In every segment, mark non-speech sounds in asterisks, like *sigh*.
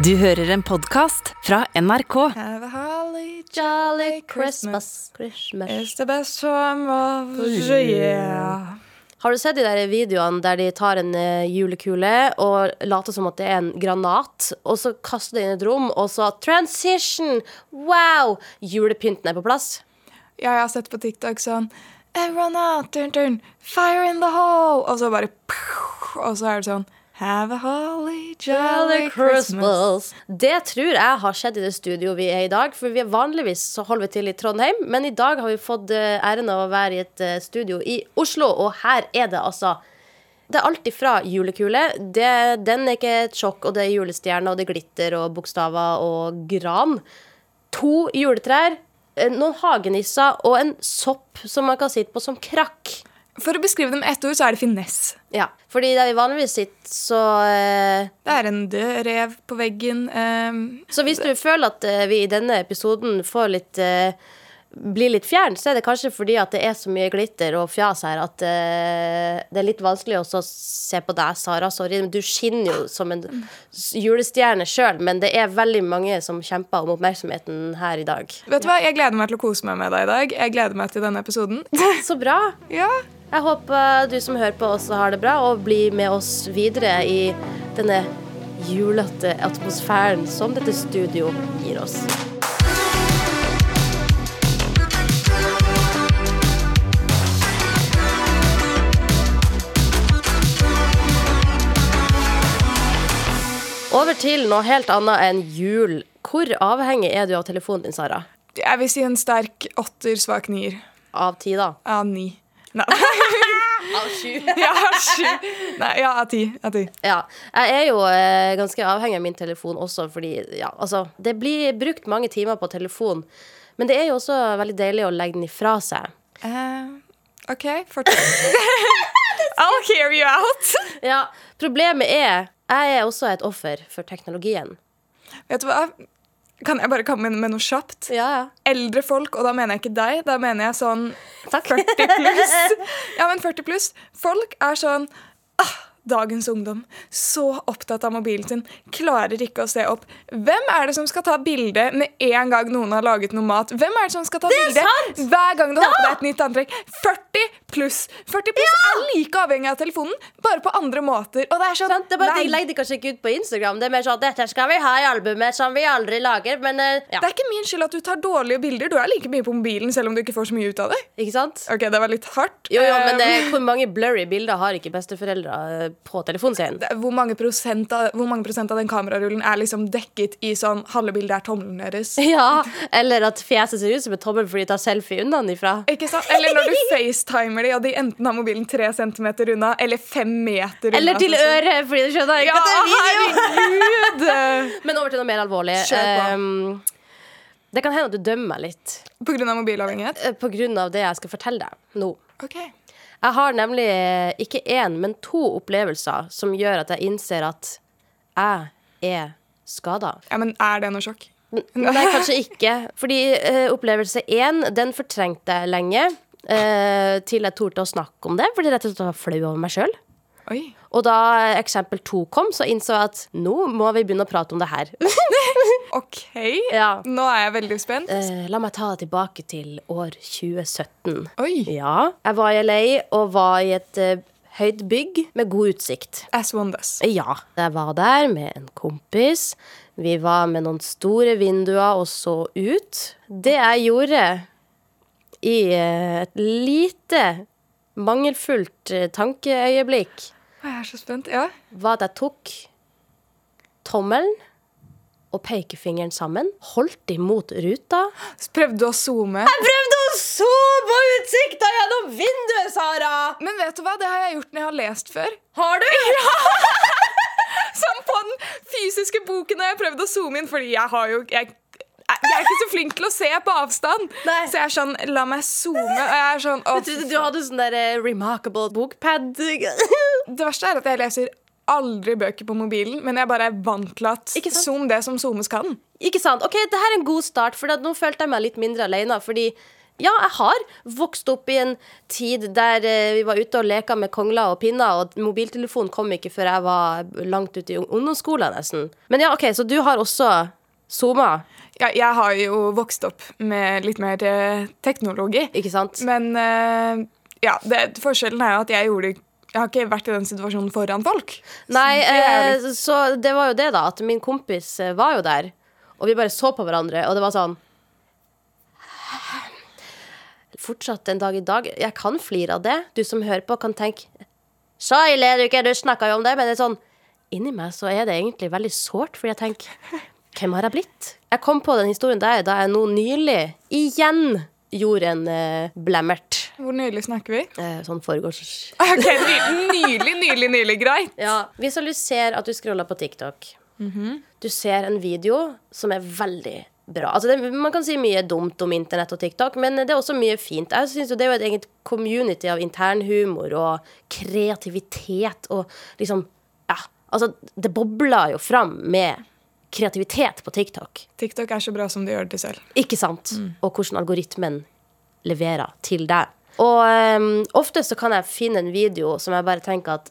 Du hører en podkast fra NRK. Have a holly Jolly Christmas. Christmas. It's the best time of the year. Har du sett de der videoene der de tar en eh, julekule og later som at det er en granat, og så kaster de inn et rom, og så transition! Wow! Julepynten er på plass. Ja, jeg har sett på TikTok sånn Everyone out, turn, turn, fire in the hole! Og så bare Og så er det sånn Have a holly jolly Christmas. Det tror jeg har skjedd i det studioet vi er i dag. For vi er vanligvis så holder vi til i Trondheim, men i dag har vi fått eh, æren av å være i et eh, studio i Oslo, og her er det altså det er alt ifra julekule. Det, den er ikke et sjokk, og det er julestjerner, og det er glitter og bokstaver og gran. To juletrær, eh, noen hagenisser og en sopp som man kan sitte på som krakk. For å beskrive dem med ett ord, så er det finesse. Ja, fordi der vi vanligvis sitter, så eh, Det er en død rev på veggen. ehm, Så hvis du føler at eh, vi i denne episoden får litt eh, blir litt fjern, så er det kanskje fordi at det er så mye glitter og fjas her at uh, det er litt vanskelig også å se på deg, Sara. Sorry, du skinner jo som en julestjerne sjøl, men det er veldig mange som kjemper om oppmerksomheten her i dag. vet du hva, Jeg gleder meg til å kose meg med deg i dag. Jeg gleder meg til denne episoden. *laughs* Så bra. ja, Jeg håper du som hører på, også har det bra, og blir med oss videre i denne julete atmosfæren som dette studio gir oss. Over til noe helt annet enn jul. Hvor avhengig er du av telefonen din, Sara? Jeg vil si en sterk åtter, svak nier. Av ti, da? Ja, ni. *laughs* Av sju. *laughs* ja, sju. Nei, ja, av ti. Av ti. Ja, jeg er jo eh, ganske avhengig av min telefon også, fordi ja, altså, det blir brukt mange timer på telefon. Men det er jo også veldig deilig å legge den ifra seg. Eh, OK, fortsett. *laughs* I'll hear you out. Ja, Problemet er jeg er også et offer for teknologien. Vet du hva? Kan jeg bare komme med, med noe kjapt? Ja, ja. Eldre folk, og da mener jeg ikke deg, da mener jeg sånn Takk. 40 pluss. *laughs* Ja, men 40 pluss. Folk er sånn ah, Dagens ungdom, så opptatt av mobilen sin, klarer ikke å se opp. Hvem er det som skal ta bilde med en gang noen har laget noe mat? Hvem er det som skal ta bilde hver gang du har på deg et nytt antrekk? 40 pluss! 40 pluss er like avhengig av telefonen, bare på andre måter. Og det er sånn Det er bare nei, De legger det kanskje ikke ut på Instagram. Det er mer sånn dette skal vi ha i albumet som vi aldri lager. Men eh, ja, det er ikke min skyld at du tar dårlige bilder. Du er like mye på mobilen selv om du ikke får så mye ut av det. ikke sant? Ok, det var litt hardt. Jo, jo, men Eh, eh, *laughs* hvor mange blurry bilder har ikke besteforeldre eh, på telefonen sin? hvor mange, prosent av, mange prosent av den kamerarullen er liksom dekket i sånn halve bildet er tommelen deres? *laughs* Ja, Eller at fjeset ser ut som en tommel fordi de tar selfie unnafra. Ikke sant? Eller når du facetimer de, og de enten har mobilen tre centimeter unna eller fem meter unna. Eller til sånn. øret, fordi du skjønner ikke Ja, at det er video. herregud! *laughs* Men over til noe mer alvorlig. Kjør på. Um, det kan hende at du dømmer litt På grunn av mobilavhengighet? Pga. på grunn av det jeg skal fortelle deg nå. Ok. Jeg har nemlig eh, ikke én, men to opplevelser som gjør at jeg innser at jeg er skada. Ja, men er det noe sjokk? Nei, kanskje ikke. Fordi uh, opplevelse én, den fortrengte jeg lenge. Uh, til jeg torde å snakke om det, fordi jeg rett og slett var flau over meg sjøl. Oi. Og da eksempel to kom, så innså jeg at nå må vi begynne å prate om det her. *laughs* OK. ja. Nå er jeg veldig spent. Eh, la meg ta deg tilbake til år 2017. Oi. Ja, jeg var i LA og var i et eh, høyt bygg med god utsikt. As one does. Ja, jeg var der med en kompis. Vi var med noen store vinduer og så ut. Det jeg gjorde i eh, et lite mangelfullt eh, tankeøyeblikk, Jeg er så spent. Ja. jeg tok tommelen og pekefingeren sammen, holdt imot ruta. Så prøvde du å zoome. Jeg prøvde å zoome utsikta gjennom vinduet, Sara! Men vet du hva? Det har jeg gjort når jeg har lest før. Har du? *laughs* Ja! Som på den fysiske boken har jeg prøvd å zoome inn, fordi jeg har jo jeg, jeg er ikke så flink til å se på avstand. Nei. Så jeg er sånn La meg zoome. Og jeg er sånn å, du, du hadde sånn der uh, remarkable bokpad. *laughs* Det verste er at jeg leser aldri bøker på mobilen, men jeg bare er vant til at zoom det som zoomes kan. Ikke sant? Ok, det her er en god start, for nå følte jeg meg litt mindre alene. Fordi Ja, jeg har vokst opp i en tid der eh, vi var ute og leka med kongler og pinner, og mobiltelefonen kom ikke før jeg var langt ute i ungdomsskolen, nesten. Men ja, OK, så du har også zooma, Ja, jeg har jo vokst opp med litt mer eh, teknologi. ikke sant? Men eh, ja, det, forskjellen er jo at jeg gjorde Jeg har ikke vært i den situasjonen foran folk. Så Nei, det er jo eh, litt- så det var jo det, da. At min kompis var jo der. Og vi bare så på hverandre, og det var sånn Fortsatt en dag i dag. Jeg kan flire av det. Du som hører på, kan tenke Så ille er det ikke, du snakka jo om det. Men det er sånn inni meg så er det egentlig veldig sårt, fordi jeg tenker Hvem har jeg blitt? Jeg kom på den historien der da jeg nå nylig igjen gjorde en uh, blemmert. Hvor nylig snakker vi? Eh, sånn foregårs... Ok, ny, Nylig, nylig, nylig. Greit. Ja, ser at du scroller på TikTok. Du ser en video som er veldig bra. Altså det, man kan si mye dumt om internett og TikTok, men det er også mye fint. Jeg synes jo Det er jo et eget community av internhumor og kreativitet og liksom Ja, altså, det bobler jo fram med kreativitet på TikTok. TikTok er så bra som de gjør det selv. Ikke sant? Og hvordan algoritmen leverer til deg. Og um, ofte så kan jeg finne en video som jeg bare tenker at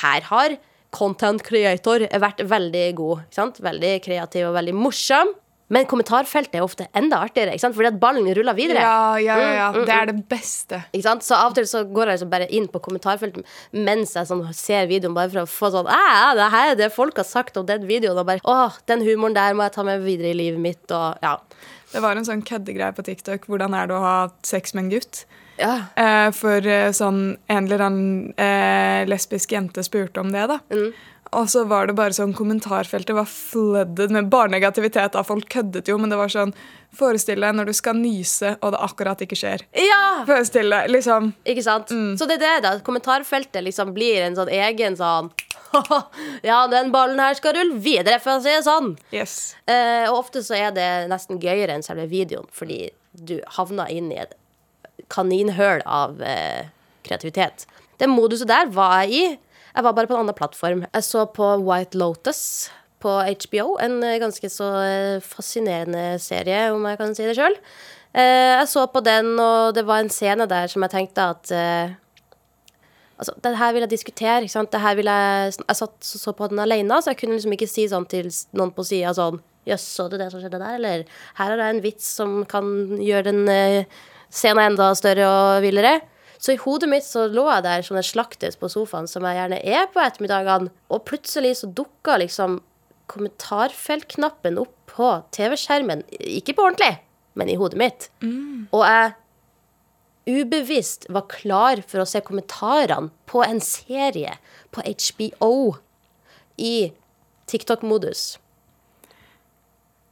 her har content creator vært veldig god. Ikke sant? Veldig kreativ og veldig morsom. Men kommentarfeltet er ofte enda artigere, ikke sant? fordi at ballen ruller videre. Ja, ja, ja, ja. Det er det beste. Ikke sant? Så av og til så går jeg liksom bare inn på kommentarfeltet mens jeg sånn ser videoen, bare for å få sånn «Æ, Det her er det folk har sagt om den videoen. Og bare Åh, den humoren der må jeg ta med videre i livet mitt. Og ja. Det var en sånn køddegreie på TikTok. Hvordan er det å ha sex med en gutt? ja. Eh, for eh, sånn en eller annen eh, lesbisk jente spurte om det, da. Og så var det bare sånn kommentarfeltet var flooded med barnegativitet. Da. Folk køddet jo, men det var sånn Forestill deg når du skal nyse, og det akkurat ikke skjer. ja! Forestill deg, liksom. Ikke sant? Så det er det, da. Kommentarfeltet liksom blir en sånn egen sånn *laughs* Ja, den ballen her skal rulle videre, for å si det sånn. Yes. Eh, og ofte så er det nesten gøyere enn selve videoen, fordi du havner inn i et kaninhøl av eh, kreativitet. Det moduset der var jeg i. Jeg var bare på en annen plattform. Jeg så på White Lotus på HBO. En eh, ganske så eh, fascinerende serie, om jeg kan si det sjøl. Jeg så på den, og det var en scene der som jeg tenkte at eh, Altså, det her vil jeg diskutere. ikke sant? Det her vil Jeg jeg satt så, så på den alene, så jeg kunne liksom ikke si sånn til noen på sida sånn Jøss, så du det som skjedde der? Eller her er det en vits som kan gjøre den eh, scenen enda større og villere. Så i hodet mitt så lå jeg der som en slaktes på sofaen, som jeg gjerne er på ettermiddagene, og plutselig så dukka liksom kommentarfeltknappen opp på TV-skjermen. Ikke på ordentlig, men i hodet mitt. Og jeg ubevisst var klar for å se kommentarene på en serie på HBO i TikTok-modus.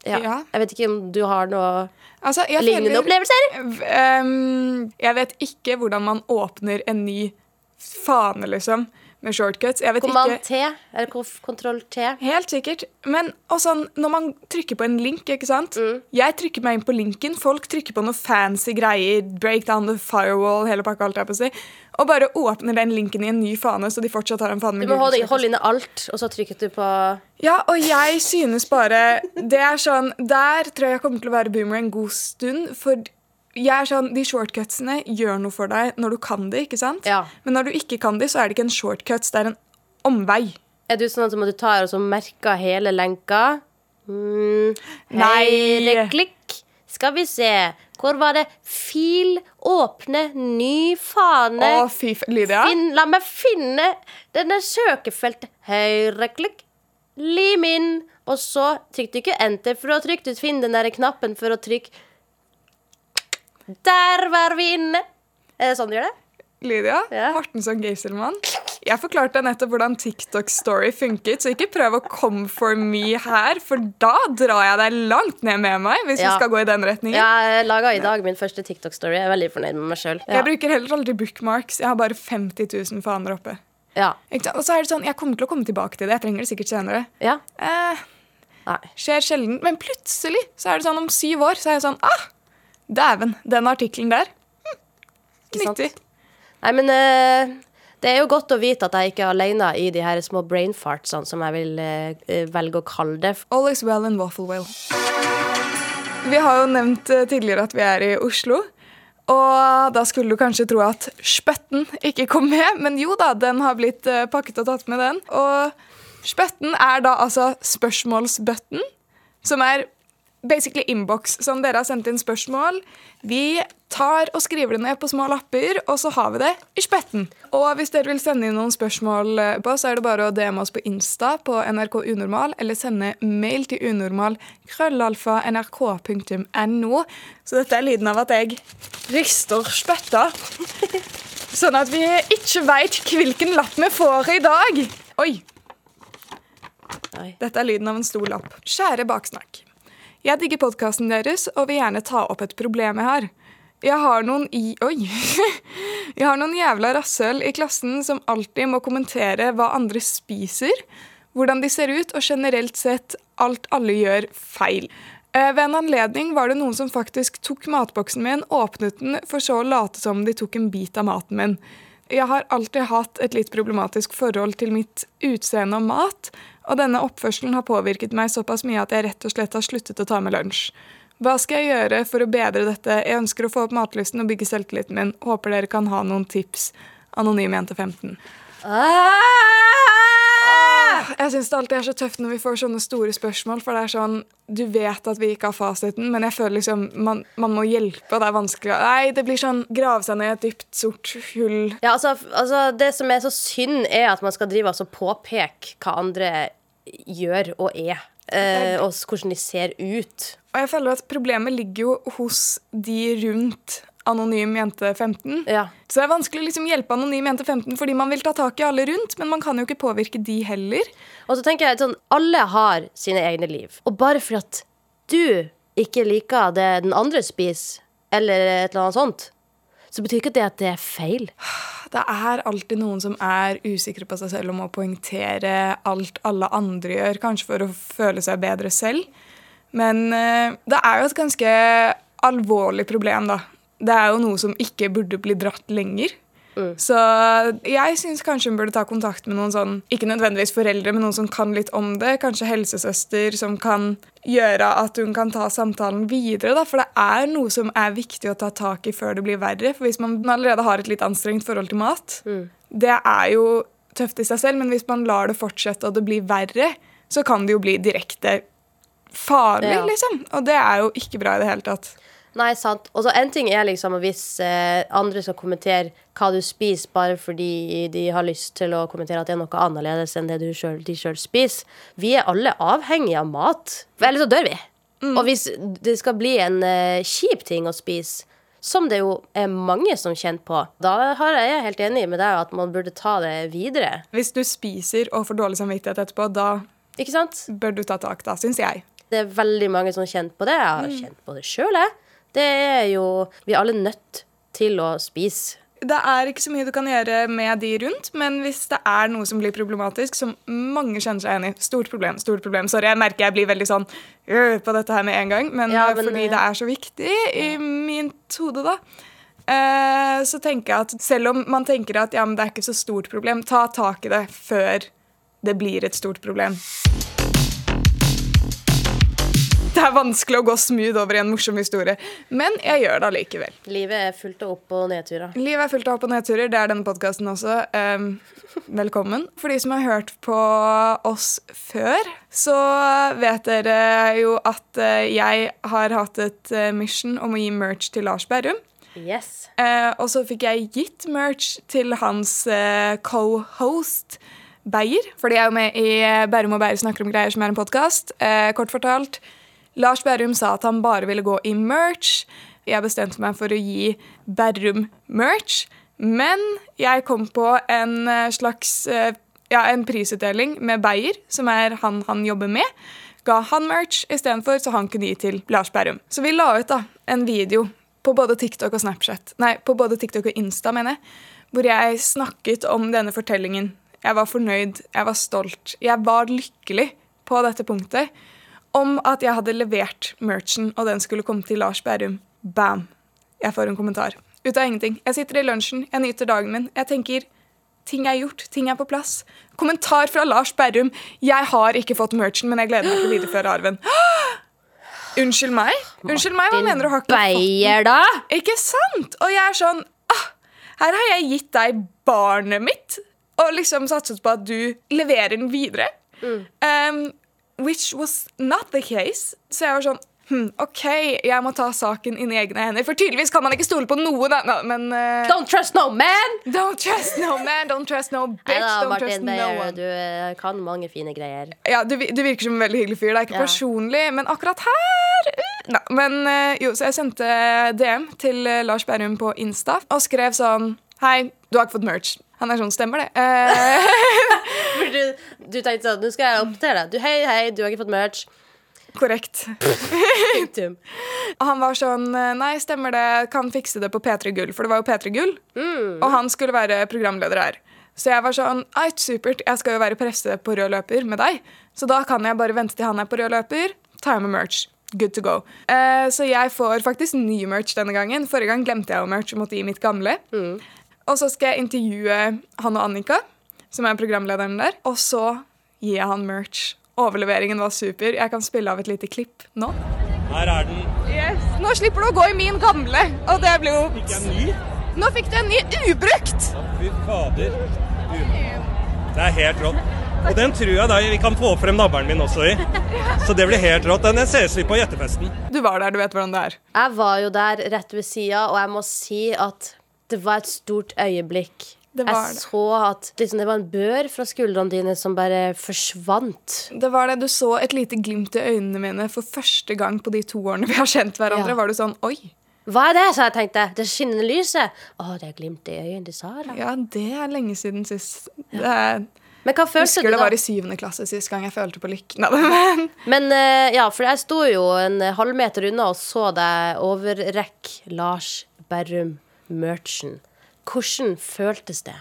Ja. Ja. Jeg vet ikke om du har noe Altså, lignende føler- opplevelser? Um, jeg vet ikke hvordan man åpner en ny fane, liksom, med shortcuts. Jeg vet Command ikke T? Eller kontroll T? Helt sikkert. Men også når man trykker på en link, ikke sant? Mm. Jeg trykker meg inn på linken, folk trykker på noe fancy greier, break down the firewall, hele pakka, alt jeg på å si, og bare åpner den linken i en ny fane, så de fortsatt har en fane Du med må holde, holde inne alt, og så trykket du på Ja, og jeg synes bare Det er sånn Der tror jeg jeg kommer til å være boomer en god stund, for jeg er sånn, De shortcutsene gjør noe for deg når du kan det, ikke sant? Ja. Men når du ikke kan det, så er det ikke en shortcuts, det er en omvei. Er du sånn som at du tar og så merker hele lenka? Mm. Høyreklikk. Skal vi se. Hvor var det? Fil, åpne, ny fane. Å, fy. Lydia? Finn, la meg finne denne søkefeltet. Høyreklikk. Lim inn. Og så trykk du ikke enter for å trykke ut. Finn den der knappen for å trykke Der var vi inne. Er det sånn du gjør det? Lydia? Ja. Mortensson Geiselmann? Jeg forklarte nettopp hvordan TikTok Story funket, så ikke prøv å come for me her, for da drar jeg deg langt ned med meg, hvis Ja. vi skal gå i den retningen. Jeg laga i dag min første TikTok-story. Jeg er veldig fornøyd med meg sjøl. Ja. Jeg bruker heller aldri bookmarks. Jeg har bare 50 000 faner oppe. Ja. Og så er det sånn, Jeg kommer til å komme tilbake til det. Jeg trenger det sikkert senere. ja. Eh, skjer sjelden. Men plutselig så er det sånn om syv år så er jeg sånn ah, Dæven, den artikkelen der. Hm, nyttig. Nei, men uh, det er jo godt å vite at jeg ikke er alene i de her små brainfartsene, som jeg vil eh, velge å kalle det. All is well in Waffle Whale. Vi har jo nevnt tidligere at vi er i Oslo. Og da skulle du kanskje tro at spøtten ikke kom med, men jo da, den har blitt pakket og tatt med, den. Og spøtten er da altså spørsmålsbøtten, som er basically inbox. Som dere har sendt inn spørsmål. Vi tar og skriver det ned på små lapper, og så har vi det i spetten. Og hvis dere vil sende inn noen spørsmål eh, på, så er det bare å DM oss på Insta på NRK Unormal, eller sende mail til unormal krøllalfa nrk.no. Så dette er lyden av at jeg rister spetta. *laughs* Sånn at vi ikke veit hvilken lapp vi får i dag. Oi. Dette er lyden av en stor lapp. Kjære baksnakk. Jeg digger podkasten deres og vil gjerne ta opp et problem jeg har. Jeg har noen i... Oi! *laughs* Jeg har noen jævla rasshøl i klassen som alltid må kommentere hva andre spiser, hvordan de ser ut, og generelt sett alt alle gjør feil. Eh, Ved en anledning var det noen som faktisk tok matboksen min, åpnet den, for så å late som de tok en bit av maten min. Jeg har alltid hatt et litt problematisk forhold til mitt utseende og mat, og denne oppførselen har påvirket meg såpass mye at jeg rett og slett har sluttet å ta med lunsj. Hva skal jeg gjøre for å bedre dette? Jeg ønsker å få opp matlysten og bygge selvtilliten min. Håper dere kan ha noen tips. Anonym jente 15. Ah! Jeg syns det alltid er så tøft når vi får sånne store spørsmål, for det er sånn Du vet at vi ikke har fasiten, men jeg føler liksom man, man må hjelpe, og det er vanskelig. Nei, det blir sånn grave seg ned i et dypt, sort hull. Ja, altså, altså, det som er så synd, er at man skal drive og påpeke hva andre gjør og er. Eh, og hvordan de ser ut. Og jeg føler at problemet ligger jo hos de rundt anonym jente 15. Ja. Så det er vanskelig å liksom hjelpe anonym jente 15 fordi man vil ta tak i alle rundt, men man kan jo ikke påvirke de heller. Og så tenker jeg sånn, Alle har sine egne liv. Og bare for at du ikke liker det den andre spiser, eller et eller annet sånt, så betyr ikke det at det er feil. Det er alltid noen som er usikre på seg selv og må poengtere alt alle andre gjør, kanskje for å føle seg bedre selv. Men eh, det er jo et ganske alvorlig problem, da. Det er jo noe som ikke burde bli dratt lenger. Så jeg syns kanskje hun burde ta kontakt med noen sånn, ikke nødvendigvis foreldre, men noen som kan litt om det. Kanskje helsesøster som kan gjøre at hun kan ta samtalen videre. Da. For det er noe som er viktig å ta tak i før det blir verre. For hvis man allerede har et litt anstrengt forhold til mat, det er jo tøft i seg selv, men hvis man lar det fortsette og det blir verre, så kan det jo bli direkte farlig, Ja. liksom. Og det er jo ikke bra i det hele tatt. Nei, sant. Og så en ting er liksom hvis eh, andre skal kommentere hva du spiser, bare fordi de har lyst til å kommentere at det er noe annerledes enn det du selv, de sjøl spiser. Vi er alle avhengige av mat. For ellers så dør vi. Og hvis det skal bli en eh, kjip ting å spise, som det jo er mange som kjenner på, da har jeg helt enig med deg at man burde ta det videre. Hvis du spiser og får dårlig samvittighet etterpå, da bør du ta tak, da, syns jeg. Det er veldig mange som kjenner på det. Jeg har kjent på det sjøl, jeg. Det er jo Vi er alle nødt til å spise. Det er ikke så mye du kan gjøre med de rundt, men hvis det er noe som blir problematisk, som mange kjenner seg igjen i Stort problem, stort problem. Sorry, jeg merker jeg blir veldig sånn øh, på dette her med en gang, men, Ja, øh, men, fordi øh, det er så viktig i mitt hode, da. eh, Så tenker jeg at selv om man tenker at ja, men det er ikke så stort problem, ta tak i det før det blir et stort problem. Det er vanskelig å gå smooth over i en morsom historie, men jeg gjør det allikevel. Livet er fullt av opp- og nedturer. Livet er fullt av opp- og nedturer. Det er denne podkasten også. Um, velkommen. For de som har hørt på oss før, så vet dere jo at eh, jeg har hatt et eh, mission om å gi merch til Lars Berrum. Yes. Uh, og så fikk jeg gitt merch til hans uh, co-host Beyer. For de er jo med i Bærum og Beyer snakker om greier, som er en podkast. Eh, kort fortalt. Lars Berrum sa at han bare ville gå i merch. Jeg bestemte meg for å gi Berrum merch. Men jeg kom på en eh, slags eh, ja, en prisutdeling med Beyer, som er han han jobber med. Ga han merch istedenfor, så han kunne gi til Lars Berrum. Så vi la ut da en video på både TikTok og Snapchat. Nei, på både TikTok og Insta, mener jeg. Hvor jeg snakket om denne fortellingen. Jeg var fornøyd, jeg var stolt. Jeg var lykkelig på dette punktet. Om at jeg hadde levert merchen, og den skulle komme til Lars Bærum. Bam! Jeg får en kommentar. Ut av ingenting. Jeg sitter i lunsjen, jeg nyter dagen min. Jeg tenker ting er gjort, ting er på plass. Kommentar fra Lars Berrum. Jeg har ikke fått merchen, men jeg gleder meg til å videreføre arven. *gasps* Unnskyld meg? Unnskyld meg, Hva mener du? Har ikke Beyer, da? Ikke sant? Og jeg er sånn ah, Her har jeg gitt deg barnet mitt og liksom satset på at du leverer den videre. Um, which was not the case. Så jeg var sånn hm, OK, jeg må ta saken inn i egne hender. For tydeligvis kan man ikke stole på noe, da. No, men uh, Don't trust no man! Don't trust no man, don't trust no bitch, da, don't trust Martin no one. du eh, kan mange fine greier. Ja, du, du virker som en veldig hyggelig fyr. Det er ikke Ja. personlig, men akkurat her uh, Nei, men uh, jo, så jeg sendte DM til uh, Lars Berrum på Insta og skrev sånn Hei, du har ikke fått merch. Han er sånn, stemmer det? Eh, *laughs* du, du tenkte sånn, nå skal jeg oppdatere deg. Du, hei, hei, du har ikke fått merch. korrekt. *laughs* Han var sånn eh, Nei, stemmer det, kan fikse det på P3 Gull. For det var jo P3 Gull, og han skulle være programleder her. Så jeg var sånn Eit, supert, jeg skal jo være presse på rød løper med deg. Så da kan jeg bare vente til han er på rød løper, ta med merch. Good to go. Eh, så jeg får faktisk ny merch denne gangen. Forrige gang glemte jeg jo merch og måtte gi mitt gamle. Og så skal jeg intervjue han og Annika, som er programlederen der. Og så gir jeg han merch. Overleveringen var super. Jeg kan spille av et lite klipp nå. Her er den. Yes. Nå slipper du å gå i min gamle, og det blir jo Fikk jeg en ny? Nå fikk du en ny ubrukt! Fy fader. Det er helt rått. Og den tror jeg da vi kan få frem navlen min også i. Så det blir helt rått. Den ses vi på gjettefesten. Du var der, du vet hvordan det er. Jeg var jo der rett ved sida, og jeg må si at det var et stort øyeblikk. Det var jeg det. så at liksom, det var en bør fra skuldrene dine som bare forsvant. Det var det, Du så et lite glimt i øynene mine for første gang på de to årene vi har kjent hverandre. Ja. Var du sånn Oi, Hva er det? sa jeg tenkte. Det skinnende lyset. Å, det er glimt i øynene til Sara. ja, det er lenge siden sist. Det er, Men hva følte husker du det da? var i syvende klasse sist gang jeg følte på lykken av det. men Men eh, ja, for jeg sto jo en halvmeter unna og så deg overrekke Lars Berrum Merchen. Hvordan føltes det?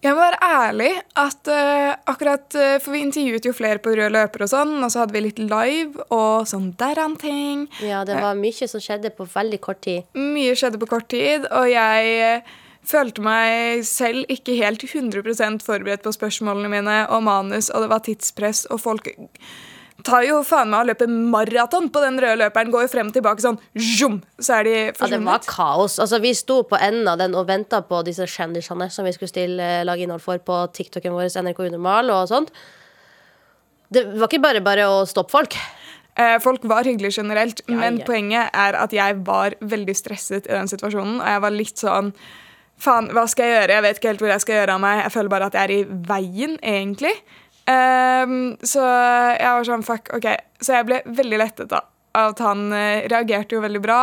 Jeg må være ærlig at uh, akkurat uh, For vi intervjuet jo flere på rød løper og sånn, og så hadde vi litt live og sånn deran-ting. Ja, det var mye som skjedde på veldig kort tid. Mye skjedde på kort tid, og jeg uh, følte meg selv ikke helt 100% forberedt på spørsmålene mine og manus, og det var tidspress, og folk tar jo faen meg og løper maraton på den røde løperen, går jo frem og tilbake sånn zoom, så er de Ja, det var kaos. Altså, vi sto på enden av den og venta på disse kjendisene som vi skulle stille eh, lage innhold for på TikToken vår, NRK Unormal og sånt. Det var ikke bare bare å stoppe folk. Eh, Folk var hyggelige generelt, Ja, men ja. poenget er at jeg var veldig stresset i den situasjonen, og jeg var litt sånn Faen, hva skal jeg gjøre? Jeg vet ikke helt hvor jeg skal gjøre av meg. Jeg føler bare at jeg er i veien, egentlig. Ehm, så jeg var sånn, fuck, ok. Så jeg ble veldig lettet da, at han eh, reagerte jo veldig bra.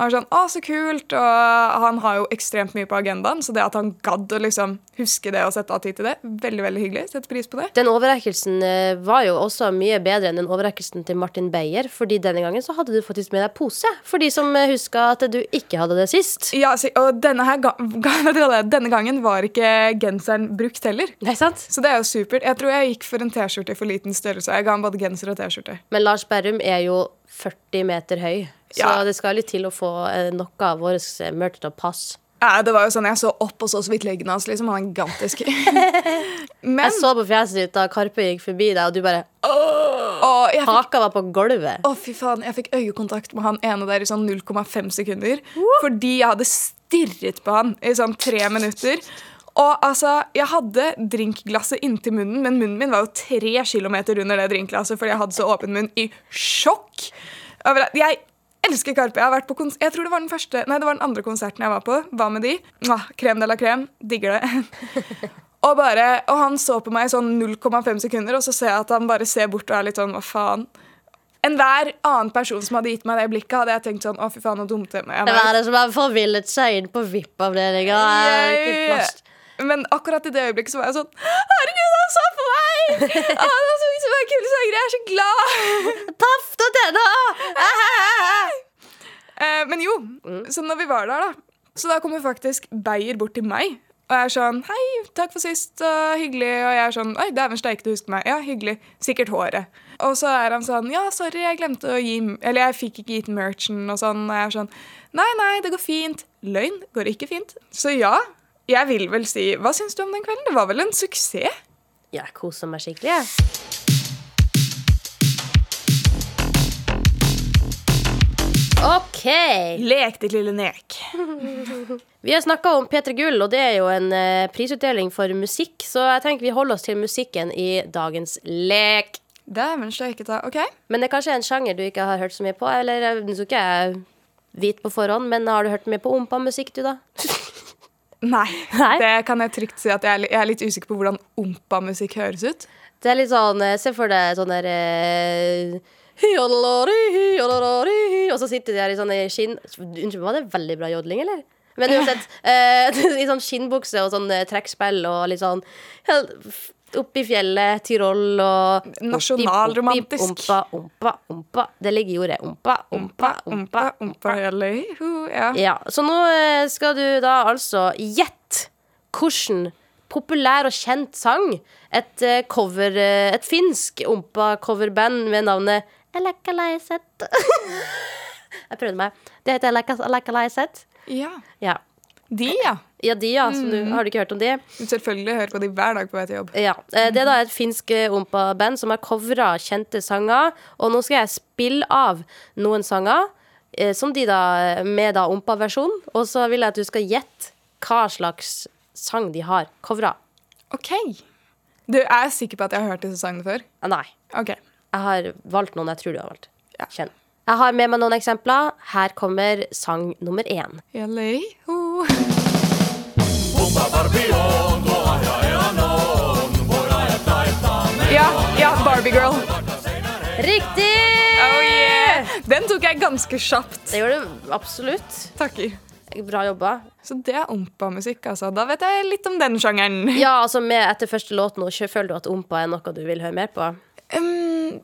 Han var sånn, å, så kult, og han har jo ekstremt mye på agendaen, så det at han gadd å liksom huske det og sette av tid til det, veldig, veldig hyggelig. Setter pris på det. Den overrekkelsen eh, var jo også mye bedre enn den overrekkelsen til Martin Beyer, fordi denne gangen så hadde du faktisk med deg pose. For de som eh, huska at du ikke hadde det sist. Ja, og denne, her *laughs* denne gangen var ikke genseren brukt heller. Nei, sant? Så det er jo supert. Jeg tror jeg gikk for en T-skjorte i for liten størrelse. Jeg ga han både genser og T-skjorte. Men Lars Berrum er jo 40 meter høy, så Ja. det skal litt til å få eh, noe av vår eh, til å passe. Ja, det var jo sånn, Jeg så opp og så så vidt leggen hans. liksom, Han er gigantisk. *laughs* Men Jeg så på fjeset ditt da Karpe gikk forbi deg, og du bare Åh, fikk, Haka var på gulvet. å, fy faen, jeg fikk øyekontakt med han ene der i sånn 0,5 sekunder. Fordi jeg hadde stirret på han i sånn tre minutter. Og altså, Jeg hadde drinkglasset inntil munnen, men munnen min var jo tre kilometer under det drinkglasset fordi jeg hadde så åpen munn i sjokk. Jeg elsker Karpe. Jeg jeg tror det var den første Nei, det var den andre konserten jeg var på. Hva med de? Mwah, Crème de la krem. Digger det. *laughs* og, bare, og han så på meg i sånn 0,5 sekunder, og så ser jeg at han bare ser bort og er litt sånn Hva faen? Enhver annen person som hadde gitt meg det blikket, hadde jeg tenkt sånn Å, fy faen, noe dumt jeg meg. Det var det som hadde forvillet seg inn på er ikke plass. Men akkurat i det øyeblikket så var jeg sånn Herregud, han så på meg! Han har sunget så mange kule sanger. Jeg er så glad! *laughs* Taft og tena! *laughs* Eh, men jo, så når vi var der, da Så da kommer faktisk Beyer bort til meg. Og jeg er sånn Hei, takk for sist. Og hyggelig. Og jeg er sånn Oi, dæven steike, du husker meg. Ja, hyggelig. Sikkert håret. Og så er han sånn Ja, sorry, jeg glemte å gi Eller jeg fikk ikke gitt merchen og sånn. Og jeg er sånn Nei, nei, det går fint. Løgn går ikke fint. Så ja, jeg vil vel si Hva syns du om den kvelden? Det var vel en suksess? Jeg koser meg skikkelig, jeg. OK. Lek ditt lille nek. *laughs* Vi har snakka om P3 Gull, og det er jo en eh, prisutdeling for musikk, så jeg tenker vi holder oss til musikken i dagens lek. Dæven steike ta. OK. Men det er kanskje en sjanger du ikke har hørt så mye på? Eller den nå skal ikke vite på forhånd, men har du hørt mye på ompa-musikk, du, da? *laughs* Nei. Nei? Det kan jeg trygt si at jeg er, jeg er litt usikker på hvordan ompa-musikk høres ut. Det er litt sånn eh, Se for deg sånn der eh, Og så sitter de her i sånne skinn Unnskyld, var det veldig bra jodling, eller? Men uansett, eh, *laughs* i sånn skinnbukse og sånn trekkspill og litt sånn Oppe i fjellet, Tyrol og Nasjonalromantisk. Ompa, ompa, ompa. Det ligger i ordet. Ompa, ompa, ompa, ompa. ja. Ja, Så nå eh, skal du da altså gjette hvordan populær og kjent sang et eh, cover eh, Et finsk ompa-coverband med navnet Alakalaiset. *laughs* Jeg prøvde meg. Det heter Alakalaiset. ja. Ja. De, ja. ja, de, ja. Så du, har du ikke hørt om de? Selvfølgelig hører på de hver dag på vei til jobb. Ja, eh, Det er da et finsk eh, ompa-band som har covra kjente sanger. Og nå skal jeg spille av noen sanger eh, som de da med da ompa-versjon. Og så vil jeg at du skal gjette hva slags sang de har covra. OK. Du er sikker på at jeg har hørt disse sangene før? Nei. OK. Jeg har valgt noen jeg tror du har valgt. Ja. Kjenn. Jeg har med meg noen eksempler. Her kommer sang nummer én. Hu. Ja, ja, Barbie Girl. Riktig! Oh yeah! Den tok jeg ganske kjapt. Det gjorde du absolutt. Takker. Bra jobba. Så det er ompa-musikk, altså. Da vet jeg litt om den sjangeren. Ja, altså med Etter første låt nå, føler du at ompa er noe du vil høre mer på? Um,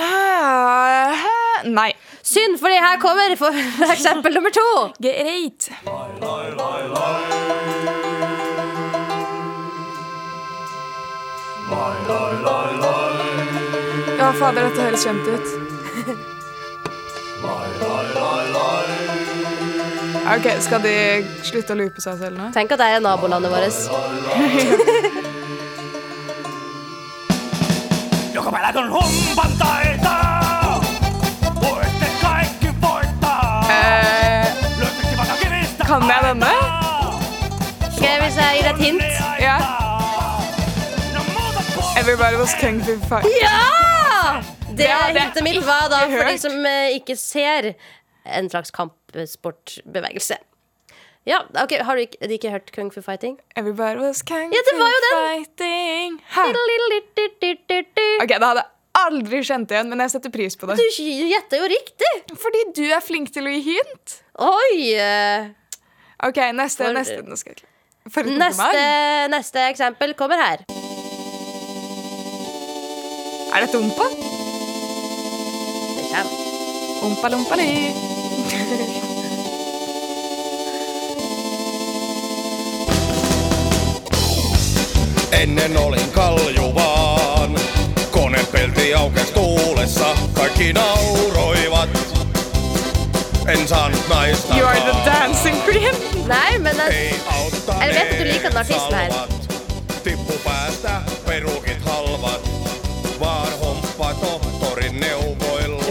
uh, nei. Synd, fordi her kommer for eksempel nummer to. Greit. Ja, fader, dette høres kjent ut. Lai, lai, lai OK, skal de slutte å loope seg selv nå? Tenk at det er nabolandet vårt. Kan jeg denne? Skal jeg hvis jeg gir deg et hint? Ja. Everybody was kung fu fight. Ja! Det Det hadde jeg hintet mitt var da ikke for de hørt. som eh, ikke ser en slags kampsportbevegelse. Ja, ok, Har du ikke, de ikke hørt Kung Fu Fighting? Everybody was kung Ja, det var jo den. fighting. Du OK, det hadde jeg aldri kjent igjen, men jeg setter pris på det. gjetta jo riktig! Fordi du er flink til å gi hint. Oi! eh, OK, neste. For- neste. Nå skal jeg For et Neste, kompliment. neste eksempel kommer her. Er dette ompa? Det kommer. Ompa lompa li. Ennen olin kaljuvaan. Konepelti aukes tuulessa, kaikki nauroivat. En saanut naista You are the dancing queen. Nei, men jeg, vet, du liker den artisten her. Tippu päästä, perukit halvat. Vaan homppa tohtorin neuvoilla.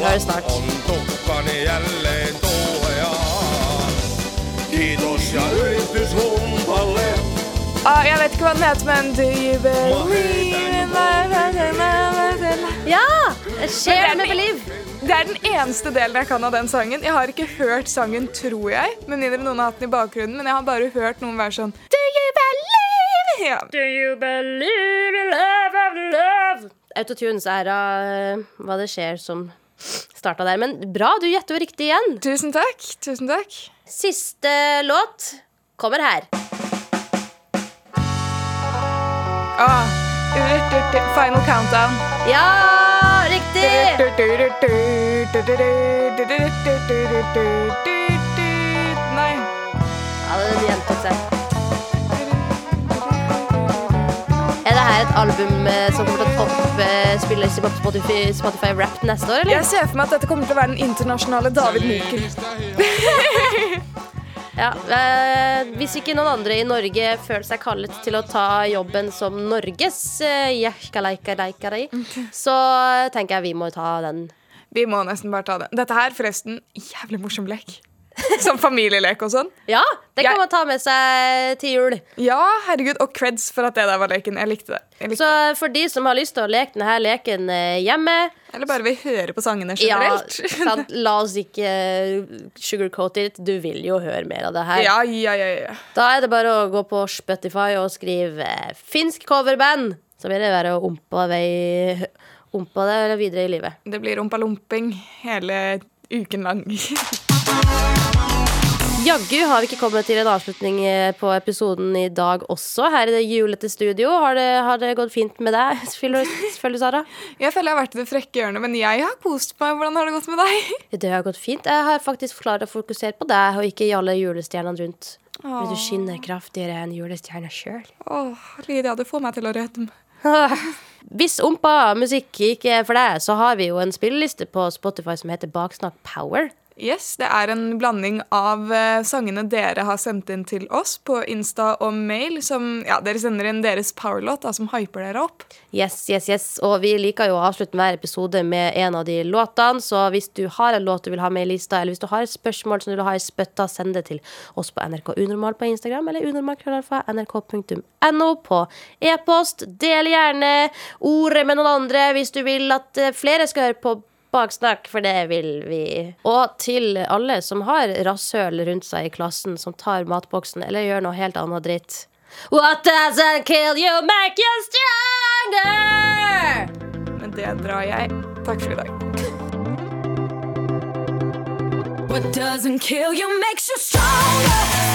On tukkani jälleen tuuheaan. Kiitos ja ylistys humpalle. Ah, jeg vet ikke hva den heter, men Do you believe in life? Ja! Share med believe. Det er den eneste delen jeg kan av den sangen. Jeg har ikke hørt sangen, tror jeg. Med mindre noen har hatt den i bakgrunnen. Men jeg har bare hørt noen være sånn Do you believe? Ja. Do you believe in love of love? Autotunes er eh, hva det skjer som starta der. Men bra, du gjetter jo riktig igjen. Tusen takk. Tusen takk. Siste låt kommer her. Ah. Final countdown. Ja! Nei. Ja, det gjentok seg. Er det her et album eh, som kommer til å topp eh, spilles på Spotify, Spotify Rap neste år, eller? Jeg ser for meg at dette kommer til å være den internasjonale David Mokel. *laughs* Ja, eh, hvis ikke noen andre i Norge føler seg kallet til å ta jobben som Norges eh, *laughs* så tenker jeg vi må ta den. Vi må nesten bare ta det. Dette her, forresten, jævlig morsom lek. *laughs* Som familielek og sånn. Ja, det kan Jeg- man ta med seg til jul. Ja, herregud, og creds for at det der var leken. Jeg likte det. Jeg likte Så for de som har lyst til å leke denne leken eh, hjemme. Eller bare vil høre på sangene generelt. ja, *laughs* sant, La oss ikke eh, sugarcoat it. Du vil jo høre mer av det her. Ja, ja, ja, ja. Da er det bare å gå på Spotify og skrive eh, 'finsk coverband'. Så vil det være å ompa vei Ompa det videre i livet. Det blir rumpalomping hele uken lang. *laughs* Jaggu har vi ikke kommet til en avslutning eh, på episoden i dag også. Her i det julete studio. Har det, har det gått fint med deg, *laughs* selvfølgelig, Sara? Jeg føler jeg har vært i det frekke hjørnet, men jeg har kost meg. Hvordan har det gått med deg? Det har gått fint. Jeg har faktisk klart å fokusere på deg, og ikke i alle julestjernene rundt. Men du skinner kraftigere enn julestjerna sjøl. Lydia, du får meg til å rødme. Hvis ompa musikk ikke er for deg, så har vi jo en spilleliste på Spotify som heter Baksnakk Power. Yes, Det er en blanding av eh, sangene dere har sendt inn til oss på Insta og mail. Som, ja, Dere sender inn deres powerlåt som hyper dere opp. Yes, yes, yes. Og vi liker jo å avslutte hver episode med en av de låtene. Så hvis du har en låt du vil ha med i lista, eller hvis du har et spørsmål som du vil ha i spytta, send det til oss på NRK Unormal på Instagram, eller unormal.nrk.no på e-post. Del gjerne ordet med noen andre hvis du vil at eh, flere skal høre på Baksnakk, for det vil vi. Og til alle som har rasshøl rundt seg i klassen, som tar matboksen eller gjør noe helt annet dritt. What doesn't kill you, make you stronger! Men det drar jeg. Takk for i dag. What doesn't kill you makes you stronger.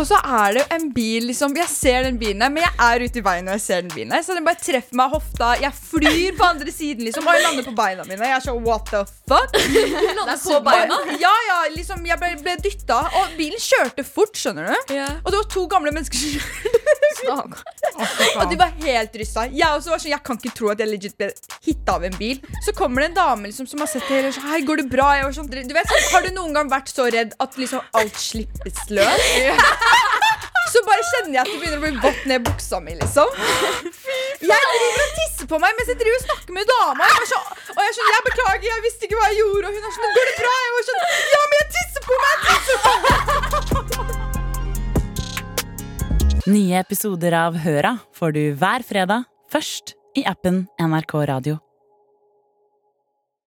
Og så er det en bil, liksom. Jeg ser den bilen her, men jeg er ute i veien når jeg ser den bilen her. Så den bare treffer meg i hofta. Jeg flyr på andre siden, liksom, og jeg lander på beina mine. Jeg er sånn what the fuck? *laughs* på beina? Ja, ja, liksom. Jeg ble, ble dytta, og bilen kjørte fort, skjønner du. Og det var to gamle mennesker som *laughs* kjørte. og de var helt rysta. Jeg også var sånn, jeg kan ikke tro at jeg legit ble hitta av en bil. Så kommer det en dame liksom, som har sett det hele, og sånn, hei, går det bra? Jeg var sånn, du vet, sånn, Har du noen gang vært så redd at liksom alt slippes løs? *laughs* Så bare kjenner jeg at det begynner å bli vått ned i buksa mi, liksom. Jeg driver og tisser på meg mens jeg driver og snakker med dama. Jeg så, og jeg er sånn, jeg beklager, jeg visste ikke hva jeg gjorde. Og hun er sånn, går det bra? Jeg var sånn, ja, men jeg tisser på meg, jeg tisser på meg. Nye episoder av Høra får du hver fredag, først i appen NRK Radio.